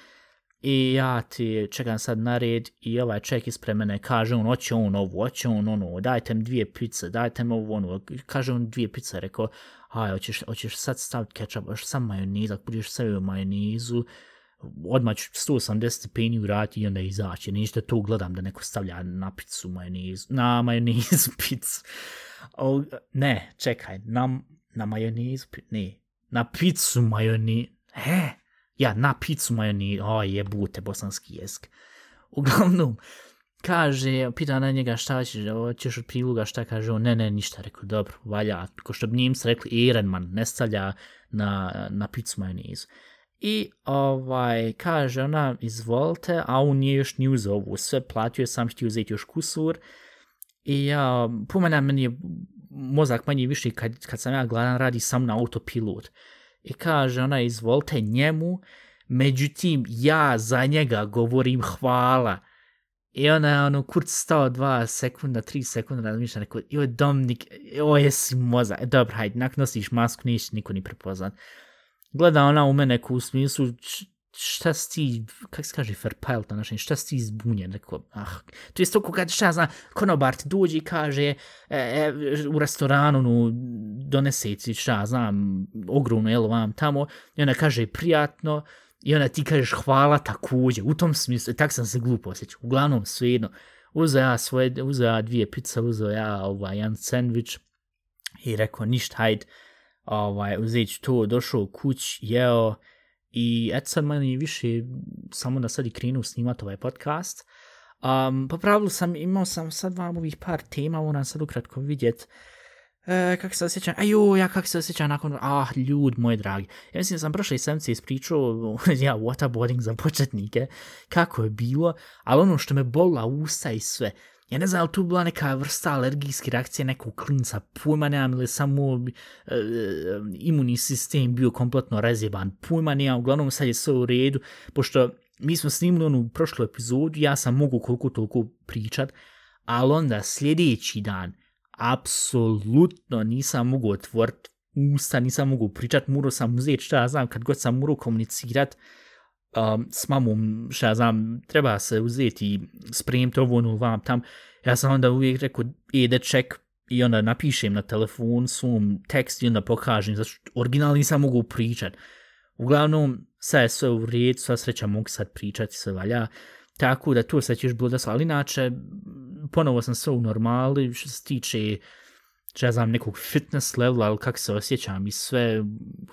[SPEAKER 1] I ja ti čekam sad na red i ovaj čovjek ispred mene kaže on, hoće on ovu, hoće on ono, dajte mi dvije pice, dajte mi ovu ono, kaže on dvije pice, rekao, aj, hoćeš, hoćeš sad staviti ketchup, hoćeš sam majoniz, ako budeš sve u majonizu, odmah ću 180 stepeni urati i onda izaći, ništa tu gledam da neko stavlja na picu majonizu, na majonizu picu. O, ne, čekaj, na, na majonizu, ne, na picu majonizu, he, ja, na picu majoni, o ovaj jebute, bosanski jezik. Uglavnom, kaže, pita na njega šta ćeš, ćeš od priluga, šta kaže on, ne, ne, ništa, rekao, dobro, valja, ko što bi njim rekli, Ehrenman, ne stavlja na, na picu majonezu. I ovaj, kaže ona, izvolite, a on nije još ni uzao ovu, sve platio, sam htio uzeti još kusur. I ja, pomena meni je mozak manje više kad, kad sam ja gladan, radi sam na autopilot i kaže ona izvolite njemu, međutim ja za njega govorim hvala. I ona je ono kurc stao dva sekunda, tri sekunda, razmišlja neko, joj Dominik, joj jesi moza, e, dobro, hajde, nak nosiš masku, nisi niko ni prepoznat. Gleda ona u mene u smislu, šta si ti, kak se kaže, verpeilt na našem, šta si ti zbunjen, neko, ah, to je stoko kad, šta zna, konobar ti dođe i kaže, e, e, u restoranu, no, donese ti, šta znam, ogromno, jel, vam tamo, i ona kaže, prijatno, i ona ti kažeš hvala također, u tom smislu, e, tak sam se glupo osjećao, uglavnom, svejedno, uzeo ja svoje, uzeo ja dvije pizza, uzeo ja, ovaj, jedan sandvič, i rekao, ništa, hajde, ovaj, uzeti to, došao kuć, jeo, I eto sad manje više, samo da sad i krenu snimati ovaj podcast. Um, po pa pravilu sam, imao sam sad vam ovih par tema, moram sad ukratko vidjet. E, kako se osjećam? Ajo, ja kako se osjećam nakon... Ah, ljud, moj dragi. Ja mislim, da sam prošle semce ispričao, ja, waterboarding za početnike, kako je bilo, ali ono što me bola usta i sve, Ja ne znam, ali tu bila neka vrsta alergijske reakcije nekog klinca, pojma nemam ili samo e, imunni sistem bio kompletno razjeban, pojma nemam, uglavnom sad je sve u redu, pošto mi smo snimili onu prošlu epizodu, ja sam mogu koliko toliko pričat, ali onda sljedeći dan, apsolutno nisam mogu otvoriti usta, nisam mogu pričat, morao sam uzeti šta ja znam, kad god sam morao komunicirat, um, s mamom, šta ja znam, treba se uzeti, spremiti ovo, ono, vam, tam. Ja sam onda uvijek rekao, ide ček, i onda napišem na telefon svom tekst i onda pokažem, zato što original nisam mogu pričat. Uglavnom, sve je sve u red, sva sreća mogu sad pričati, sve valja. Tako da to sve ćeš bilo da ali inače, ponovo sam sve u normali, što se tiče ja znam, nekog fitness levela, ali kak se osjećam i sve,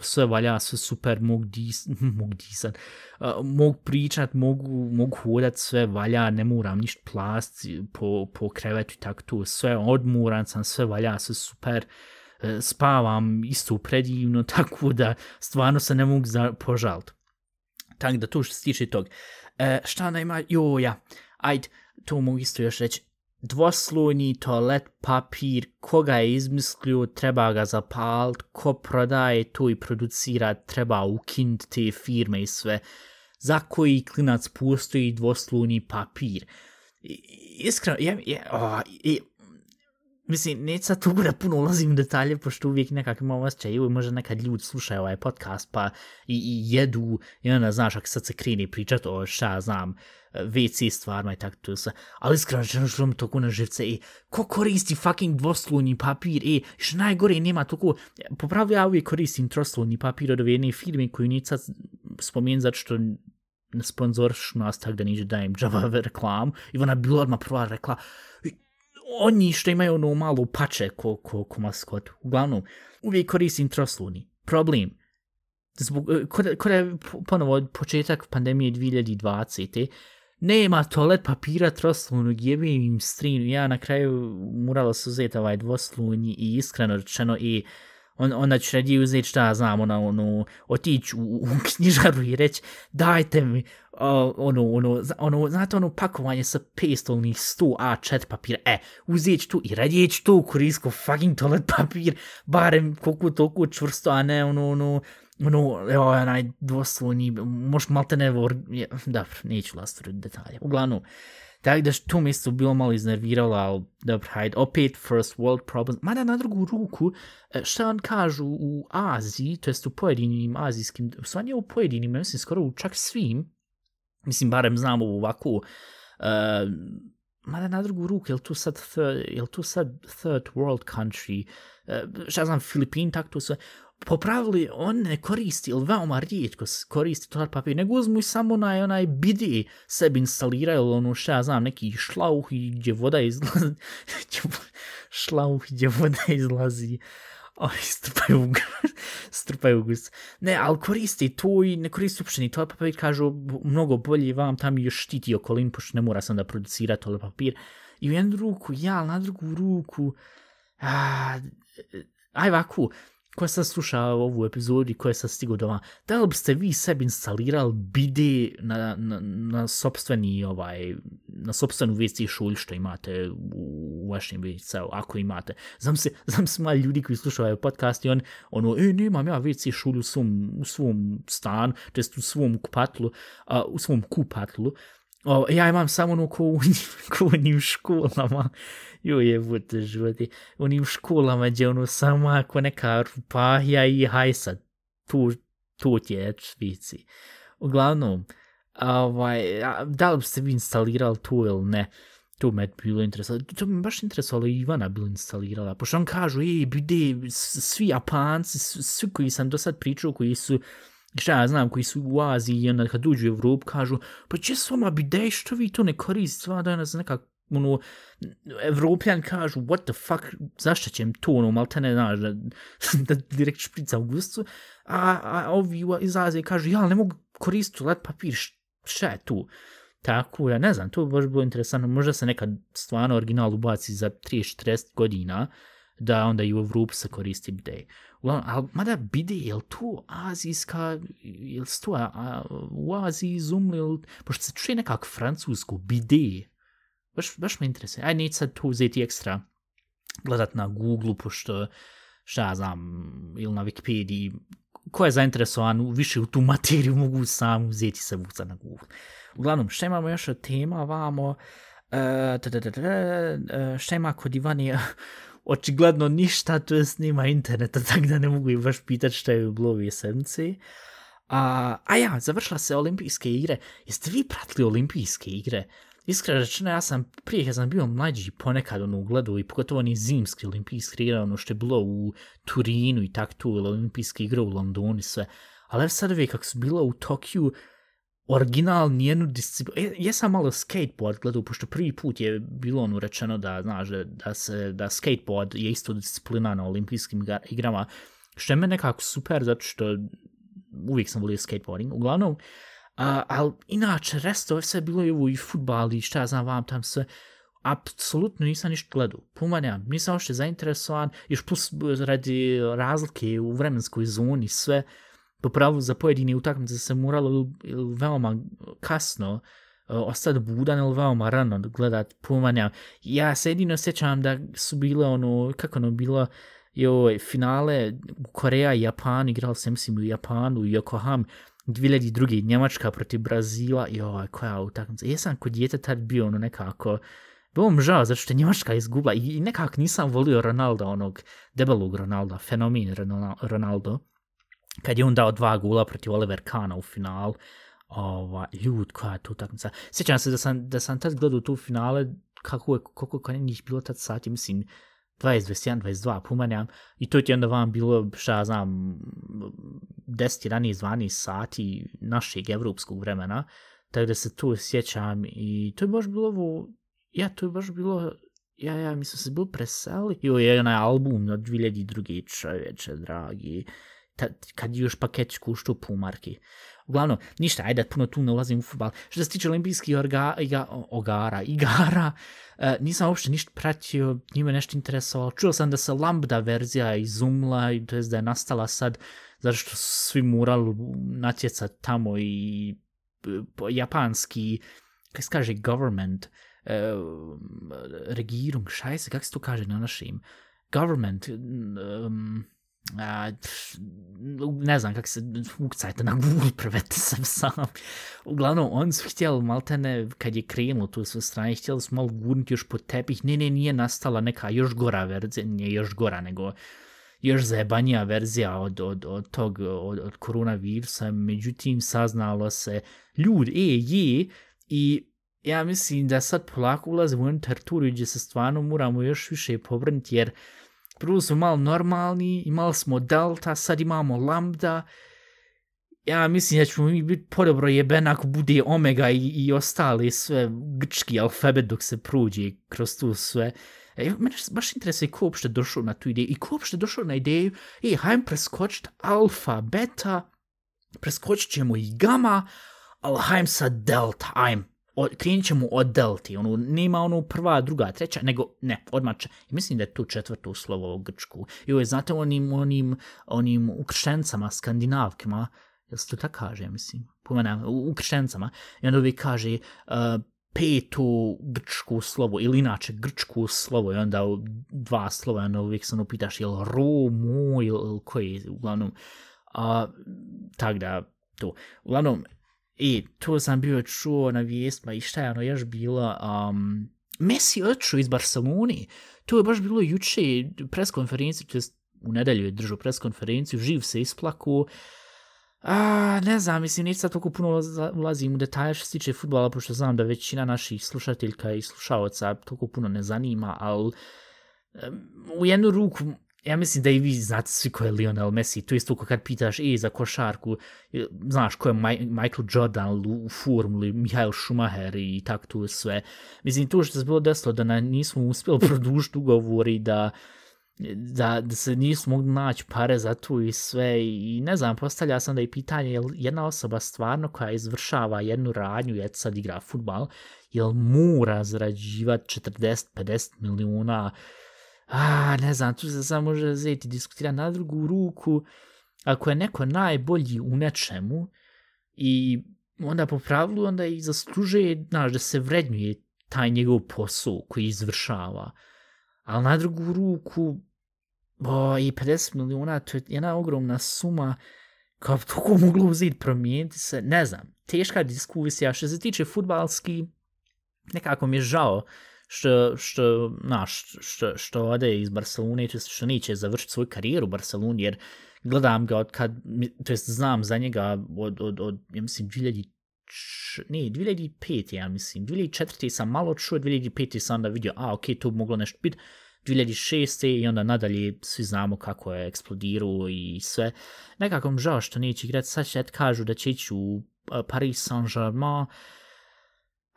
[SPEAKER 1] sve valja, sve super, mogu dis, mogu disan, uh, mogu pričat, mogu, mogu hodat, sve valja, ne moram ništa plast po, po krevetu i tako to, sve odmuran sam, sve valja, sve super, uh, spavam isto predivno, tako da stvarno se ne mogu požaliti. Tako da to što se tiče toga. Uh, E, šta najma, joja, ajde, to mogu isto još reći, dvoslojni toalet papir, koga je izmislio, treba ga zapalit, ko prodaje to i producira, treba ukinuti te firme i sve. Za koji klinac postoji dvoslojni papir? Iskreno, ja, ja, o, ja, Mislim, neću sad tu da puno ulazim u detalje, pošto uvijek nekak imam osjećaj, ili možda nekad ljudi slušaju ovaj podcast, pa i, i jedu, i onda, znaš, ako sad se kreni pričat o šta, znam, WC stvarno i tako to sve. Ali iskreno, što što mi toliko na živce, i ko koristi fucking dvoslunni papir, e, što najgore nema toliko, popravo ja uvijek koristim troslunni papir od jedne firme koju neću sad spomenuti, zato što sponzorš nas tako da niđe dajem džava reklam, I ona bila odmah prva rekla, e, oni što imaju onu malu pače ko, ko, ko maskot. Uglavnom, uvijek koristim trosluni. Problem. Zbog, e, kada, kada je ponovo početak pandemije 2020. Nema toalet papira troslunog, jebim im strinu. Ja na kraju morala su uzeti ovaj dvoslunji i iskreno rečeno i on, onda ću radije uzeti šta znam, ono, ono, otići u, u knjižaru i reći dajte mi uh, ono, ono, ono, znate ono pakovanje sa pestolnih 100 A4 papira, e, uzeti tu i radije ću tu korisko fucking toalet papir, barem koliko toliko čvrsto, a ne ono, ono, ono, evo, onaj dvoslovni, možda malte ne dobro, neću lastiti detalje, uglavnom, Tako da što mi se bilo malo iznerviralo, ali dobro, hajde, opet first world problems. Mada na drugu ruku, e, šta on kažu u Aziji, to jest u pojedinim azijskim, u stvarno u pojedinim, mislim, skoro u čak svim, mislim, barem znamo ovako, uh, e, mada na drugu ruku, je li tu sad, third, je tu sad third world country, uh, šta znam, Filipin, tako to sve, po pravilu on ne koristi, ili veoma rijetko koristi toalet papir, nego uzmu i samo onaj, onaj bidi sebi instaliraju, ono šta ja znam, neki šlauh i gdje voda izlazi, šlauh gdje voda izlazi, Aj, strpaju u strpaju gus. Ne, ali koristi to i ne koristi uopšte ni toalet papir, kažu mnogo bolje vam tam još štiti okolin, pošto ne mora sam da producira toalet papir. I u jednu ruku, ja, na drugu ruku, a, aj vaku, koja sam slušao ovu epizodu i koja sad stigo doma, da li biste vi sebi instalirali bide na, na, na sobstveni ovaj, na sobstvenu WC šulj što imate u, u vašem WC, ako imate. Znam se, znam se mali ljudi koji slušaju ovaj podcast i on, ono, e, nemam ja WC šulj u svom, u svom stan, to u svom kupatlu, a, u svom kupatlu, O, ja imam samo ono ko u, ko u njim školama. Jo je bute životi. U njim školama gdje ono samo ako neka rupahija i hajsa. Tu, tu ti je švici. Uglavnom, ovaj, da li biste vi instalirali tu ili ne? To me bilo interesovalo. To mi baš interesovalo i Ivana bilo instalirala. Pošto on kažu, ej, bide, svi Japanci, svi koji sam do sad pričao, koji su šta ja znam, koji su u Aziji i onda kad uđu u Evropu kažu, pa će s vama bidej, što vi to ne koristite, sva danas nekak, ono, Evropljan kažu, what the fuck, zašto će im to, ono, malo te ne znaš, da, da direkt šprica u gustu, a, a ovi iz Azije kažu, ja ne mogu koristiti let papir, šta je tu? Tako, ja ne znam, to bi baš bilo interesantno, možda se nekad stvarno original ubaci za 30-40 godina, da onda i u Evropu se koristi bidej. Uglavnom, ali mada bide, je li to azijska, je li to a, u Aziji izumli, pošto se čuje nekak francusko, bide, baš, baš me interesuje. Aj, neće sad to uzeti ekstra gledat na Google, pošto, šta ja znam, ili na Wikipediji, ko je zainteresovan više u tu materiju, mogu sam uzeti se vuca na Google. Uglavnom, šta imamo još od tema, vamo, uh, e, e, šta ima kod Ivane očigledno ništa, to je snima interneta, tako da ne mogu i baš pitati šta je u blovi sedmice. A, a ja, završila se olimpijske igre. Jeste vi pratili olimpijske igre? Iskreno rečeno, ja sam prije kad sam bio mlađi ponekad ono ugledao i pogotovo oni zimski olimpijske igre, ono što je bilo u Turinu i tak tu, ili olimpijske igre u Londonu sve. Ali sad uvijek kako su bilo u Tokiju, original nijednu disciplinu. E, ja, jesam malo skateboard gledao, pošto prvi put je bilo ono rečeno da, znaš, da, da, se, da skateboard je isto disciplina na olimpijskim igrama, što je me nekako super, zato što uvijek sam volio skateboarding. Uglavnom, a, ali inače, resto je sve bilo i ovo i futbal i šta ja znam vam tam sve, apsolutno nisam ništa gledao. Puma nisam ošte zainteresovan, još plus radi razlike u vremenskoj zoni, sve, po pravu za pojedine utakmice se moralo veoma kasno e, ostati budan ili veoma rano gledat pomanja. Ja se jedino sjećam da su bile ono, kako ono bilo, joj, finale u Koreja i Japan, igrali se mislim u Japanu i Yokohama, 2002. Njemačka protiv Brazila, joj, ovaj, koja utakmica. Jesam kod djete tad bio ono nekako, bilo mi žao, zato što Njemačka izgubila i nekako nisam volio Ronaldo, onog debelog Ronalda, fenomen Ronaldo kad je on dao dva gula protiv Oliver Kana u final, ova, ljud, koja je tu utakmica. Sjećam se da sam, da sam tad gledao tu finale, kako je, koliko je njih bilo tad sati, mislim, 20, 21, 22, pomenjam, i to ti onda vam bilo, šta ja znam, 10, 11, 12 sati našeg evropskog vremena, tako da se tu sjećam i to je baš bilo ovo, ja, to je baš bilo, ja, ja, mislim se bilo preseli, jo, je onaj album od 2002. čovječe, dragi, kad još paketić kuštu pumarki. Uglavnom, ništa, ajde, puno tu ne ulazim u futbal. Što se tiče olimpijskih orga, iga, ogara, igara, e, nisam uopšte ništa pratio, njime nešto interesovalo. Čuo sam da se Lambda verzija izumla, to je da je nastala sad, zato što svi morali natjecat tamo i e, japanski, kako se kaže, government, e, regirung, šaj se, kako se to kaže na našim, government, um, a, ne znam kako se ukcajte na Google, prevete sam sam. Uglavnom, oni su htjeli maltene, kad je krenulo tu sve strane, htjeli su malo gurnuti još po tepih. Ne, ne, nije nastala neka još gora verzija, nije još gora, nego još zajebanija verzija od, od, od tog, od, od koronavirusa. Međutim, saznalo se, ljud, e, je, i ja mislim da sad polako ulazimo u terturu gdje se stvarno moramo još više pobrniti, jer prvo smo malo normalni, imali smo delta, sad imamo lambda, ja mislim da ćemo mi biti podobro jeben ako bude omega i, i ostali sve grčki alfabet dok se pruđe kroz tu sve. E, mene baš interesuje ko uopšte došao na tu ideju i ko uopšte došao na ideju, e, hajdem preskočit alfa, beta, preskočit ćemo i gama, ali hajdem sa delta, hajmo krenut ćemo od delti, ono, nema ono prva, druga, treća, nego ne, odmah. I mislim da je tu četvrto slovo u grčku. I ovo je, znate, onim, onim, onim ukrštencama, skandinavkama, jel se to tako kaže, mislim, pomenem, u ukrštencama, i onda uvijek kaže uh, petu grčku slovo, ili inače grčku slovo, i onda dva slova, onda uvijek se ono pitaš, jel ro, mo, ili koji, uglavnom, a, tak da, to. Uglavnom, I to sam bio čuo na vijestima i šta je ono još bilo. Um, Messi odšao iz Barceloni. To je baš bilo juče preskonferenciju, to u nedelju je držao preskonferenciju, živ se isplaku. A, ne znam, mislim, neću sad toliko puno ulazim u detalje što se tiče futbala, pošto znam da većina naših slušateljka i slušaoca toliko puno ne zanima, ali um, u jednu ruku ja mislim da i vi znate svi ko je Lionel Messi, to isto kad pitaš e, za košarku, znaš ko je Michael Jordan u formuli, Mihael Schumacher i tak tu sve. Mislim, to što se bilo desilo da na, nismo uspjeli produžiti ugovor i da, da, da se nismo mogli naći pare za to i sve i ne znam, postavlja sam da je pitanje je jedna osoba stvarno koja izvršava jednu radnju, je sad igra futbal, jel mora zarađivati 40-50 milijuna a, ne znam, tu se samo može zeti diskutira na drugu ruku, ako je neko najbolji u nečemu i onda po pravilu onda i zaslužuje, znaš, da se vrednjuje taj njegov posao koji izvršava. Ali na drugu ruku, bo, i 50 miliona, to je jedna ogromna suma, kao bi toko moglo uzeti promijeniti se, ne znam, teška diskusija, što se tiče futbalski, nekako mi je žao, što, što, naš, što, što ode iz Barcelone, što neće završiti svoju karijeru u Barceloni, jer gledam ga od kad, to jest znam za njega od, od, od ja mislim, 2000, ne, 2005, ja mislim, 2004. sam malo čuo, 2005. sam onda vidio, a, ok, to moglo nešto biti, 2006. i onda nadalje svi znamo kako je eksplodirao i sve. Nekako mi žao što neće igrati, sad će kažu da će ići u Paris Saint-Germain,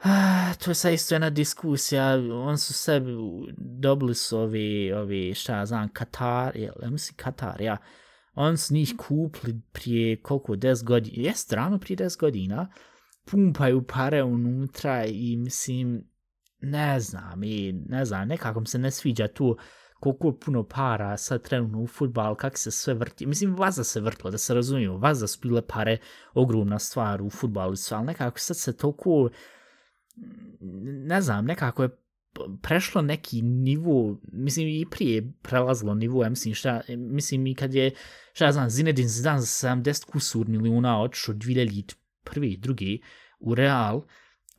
[SPEAKER 1] Ah, to je sad isto jedna diskusija, on su sebi dobili su ovi, ovi šta ja znam, Katar, je, ja mislim Katar, ja, on su njih kupili prije koliko, 10 godina, jest rano prije 10 godina, pumpaju pare unutra i mislim, ne znam, i ne znam, nekako mi se ne sviđa tu koliko puno para sad trenutno u futbal, kak se sve vrti, mislim, vaza se vrtlo, da se razumiju, vaza su bile pare, ogromna stvar u futbalu, ali nekako sad se toliko, ne znam, nekako je prešlo neki nivu, mislim i prije prelazilo nivu, ja mislim šta, mislim i kad je, šta ja znam, Zinedine Zidane za 70 kusur milijuna odšao 2001. drugi u Real,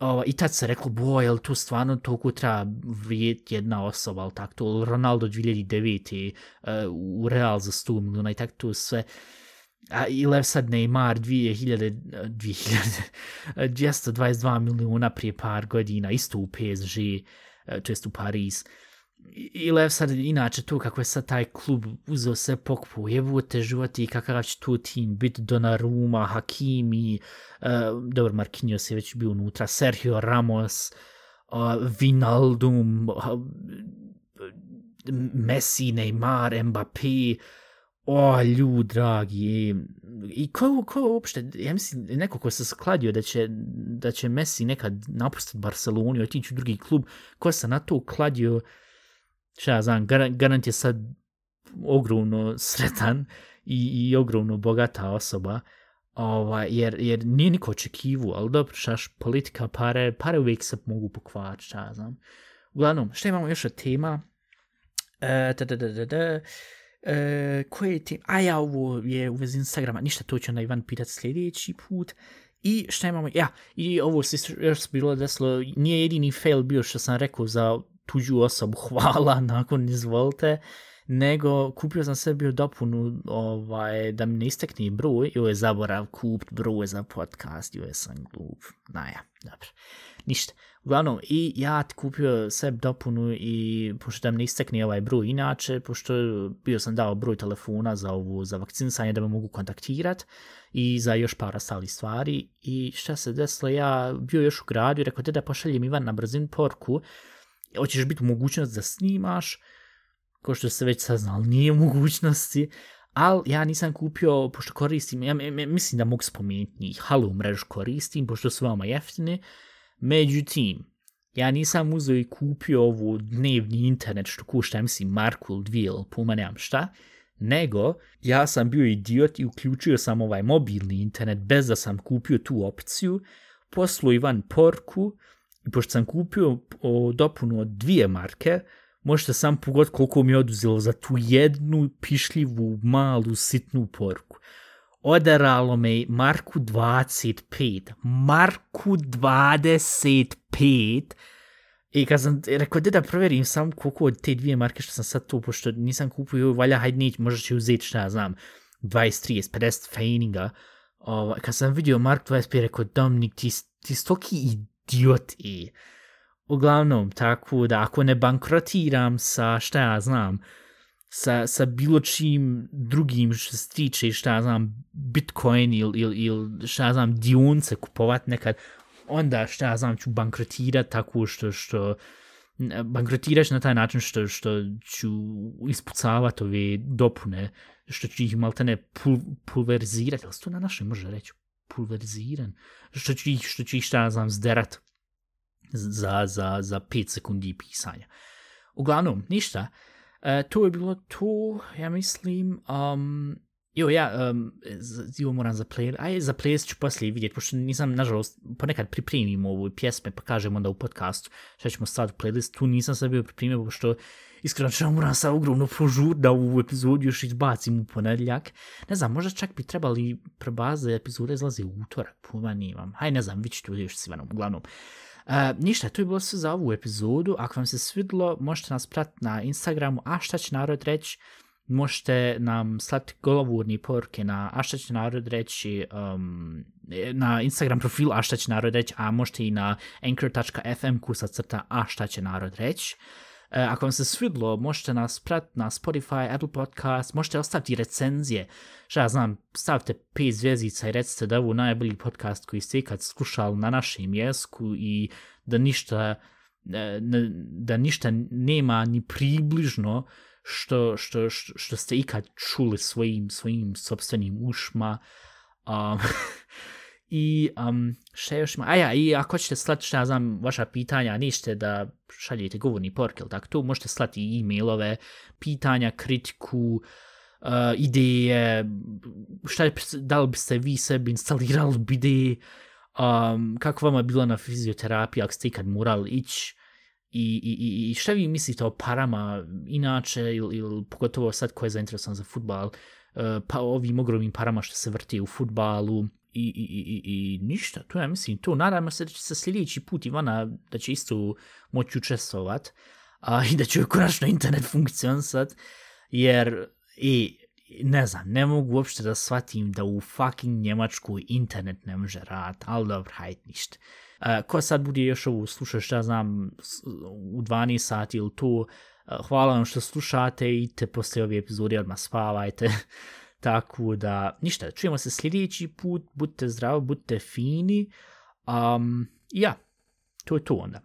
[SPEAKER 1] o, i tad se reklo, je jel tu stvarno toliko treba vrijeti jedna osoba, ali tako to, Ronaldo 2009. Uh, eh, u Real za 100 milijuna i tako to sve, a ili sad Neymar 2000, 2000, 222 milijuna prije par godina, isto u PSG, e, to jest u Paris. I je sad inače to kako je sad taj klub uzeo se pokupu, jebote te životi i kakav će tu tim biti Donnarumma, Hakimi, uh, dobro, Marquinhos je već bio unutra, Sergio Ramos, uh, Vinaldum, uh, Messi, Neymar, Mbappé, o, ljud, dragi, i ko, ko uopšte, ja mislim, neko ko se skladio da će, da će Messi nekad napustiti Barcelonu i otići u drugi klub, ko se na to kladio, šta ja znam, garant je sad ogromno sretan i, i ogromno bogata osoba, ova, jer, jer nije niko očekivu, ali dobro, šaš, politika, pare, pare uvijek se mogu pokvariti, šta ja znam. Uglavnom, šta imamo još od tema? E, da, da, da, da, da. E, koje te... A ja, ovo je u vezi Instagrama, ništa, to ću onda Ivan pitat sljedeći put. I šta imamo? Ja, i ovo se još bilo desilo, nije jedini fail bio što sam rekao za tuđu osobu, hvala, nakon izvolite, nego kupio sam sebi dopunu ovaj, da mi ne istekne broj, i ovo je zaborav kupt broj za podcast, i ovo sam glup, naja, dobro, ništa. Uglavnom, i ja ti kupio sebi dopunu i pošto da mi ne istekne ovaj broj inače, pošto bio sam dao broj telefona za ovu, za vakcinisanje da me mogu kontaktirat i za još par ostalih stvari i šta se desilo, ja bio još u gradu i rekao, da pošaljem Ivan na brzin porku, hoćeš biti mogućnost da snimaš, ko što se već saznal, nije mogućnosti, ali ja nisam kupio, pošto koristim, ja mislim da mogu spomenuti, halu mrežu koristim, pošto su vama jeftine, međutim, ja nisam uzeo i kupio ovu dnevni internet što kušta, mislim, Marku ili dvije ili puma, nemam šta, nego ja sam bio idiot i uključio sam ovaj mobilni internet bez da sam kupio tu opciju, poslu Ivan porku, I pošto sam kupio o, dopunu od dvije marke, možete sam pogod koliko mi je oduzelo za tu jednu pišljivu, malu, sitnu porku. Odaralo me Marku 25. Marku 25. I kad sam rekao, da proverim sam koliko od te dvije marke što sam sad tu, pošto nisam kupio, valja, hajde nić, možda će uzeti šta ja znam, 20, 30, 50 fejninga. Ovaj, kad sam vidio Mark 25, rekao, Dominik, ti, ti stoki idiot i uglavnom tako da ako ne bankrotiram sa šta ja znam sa, sa bilo čim drugim što se tiče šta znam bitcoin ili il, il, šta znam dionce kupovat nekad onda šta znam ću bankrotirat tako što što bankrotiraš na taj način što što ću ispucavat ove dopune što ću ih maltene pul, pulverizirati ali to na našoj može reći? Pulveriziran, što ću ih, što ću ih šta znam, zderat za, za, za 5 sekundi pisanja. Uglavnom, ništa, e, to je bilo to, ja mislim, um, jo, ja, um, zivo moram za play, aj, za play ću poslije vidjeti, pošto nisam, nažalost, ponekad pripremim ovu pjesme, pa kažem onda u podcastu šta ćemo staviti u playlist, tu nisam se bio pripremio, pošto iskreno ću moram sa ogromno požur da u epizodu još izbacim u ponedljak. Ne znam, možda čak bi trebali prebaze epizode izlaze u utorak, puma nimam. Haj, ne znam, vi ćete ovdje s Ivanom, uglavnom. Uh, ništa, to je bilo sve za ovu epizodu. Ako vam se svidlo, možete nas pratiti na Instagramu, a šta će narod reći, možete nam slati golovurni poruke na a šta će narod reći um, e, na Instagram profil a šta će narod reći, a možete i na anchor.fm kusa crta a šta će narod reći. E, ako vam se svidlo, možete nas pratiti na Spotify, Apple Podcast, možete ostaviti recenzije. Šta ja znam, stavite pet zvjezica i recite da je ovo najbolji podcast koji ste ikad slušali na našem jesku i da ništa, e, da ništa nema ni približno što, što, što, što ste ikad čuli svojim, svojim sobstvenim ušma. Um, I um, šta još ima? A ja, i ako ćete slati šta ja znam, vaša pitanja, nište da šaljete govorni pork ili tako, tu možete slati e-mailove, pitanja, kritiku, uh, ideje, šta je, da li biste vi sebi instalirali bide, um, kako vama je bilo na fizioterapiji, ako ste ikad morali ići, I, i, I šta vi mislite o parama inače ili, ili pogotovo sad ko je zainteresovan za futbal, uh, pa ovim ogromnim parama što se vrti u futbalu, i, i, i, i ništa, to ja mislim, to nadamo se da će se sljedeći put Ivana, da će isto moći učestvovat, a, i da će konačno internet funkcionisat, jer, i, ne znam, ne mogu uopšte da shvatim da u fucking Njemačku internet ne može rad, ali dobro, hajde, ništa. A, ko sad bude još ovo slušao šta znam u 12 sati ili to, e, hvala vam što slušate i te poslije ove epizode odmah spavajte. Tako da, ništa, čujemo se sljedeći put, budite zdravi, budite fini. Um, ja, to je to onda.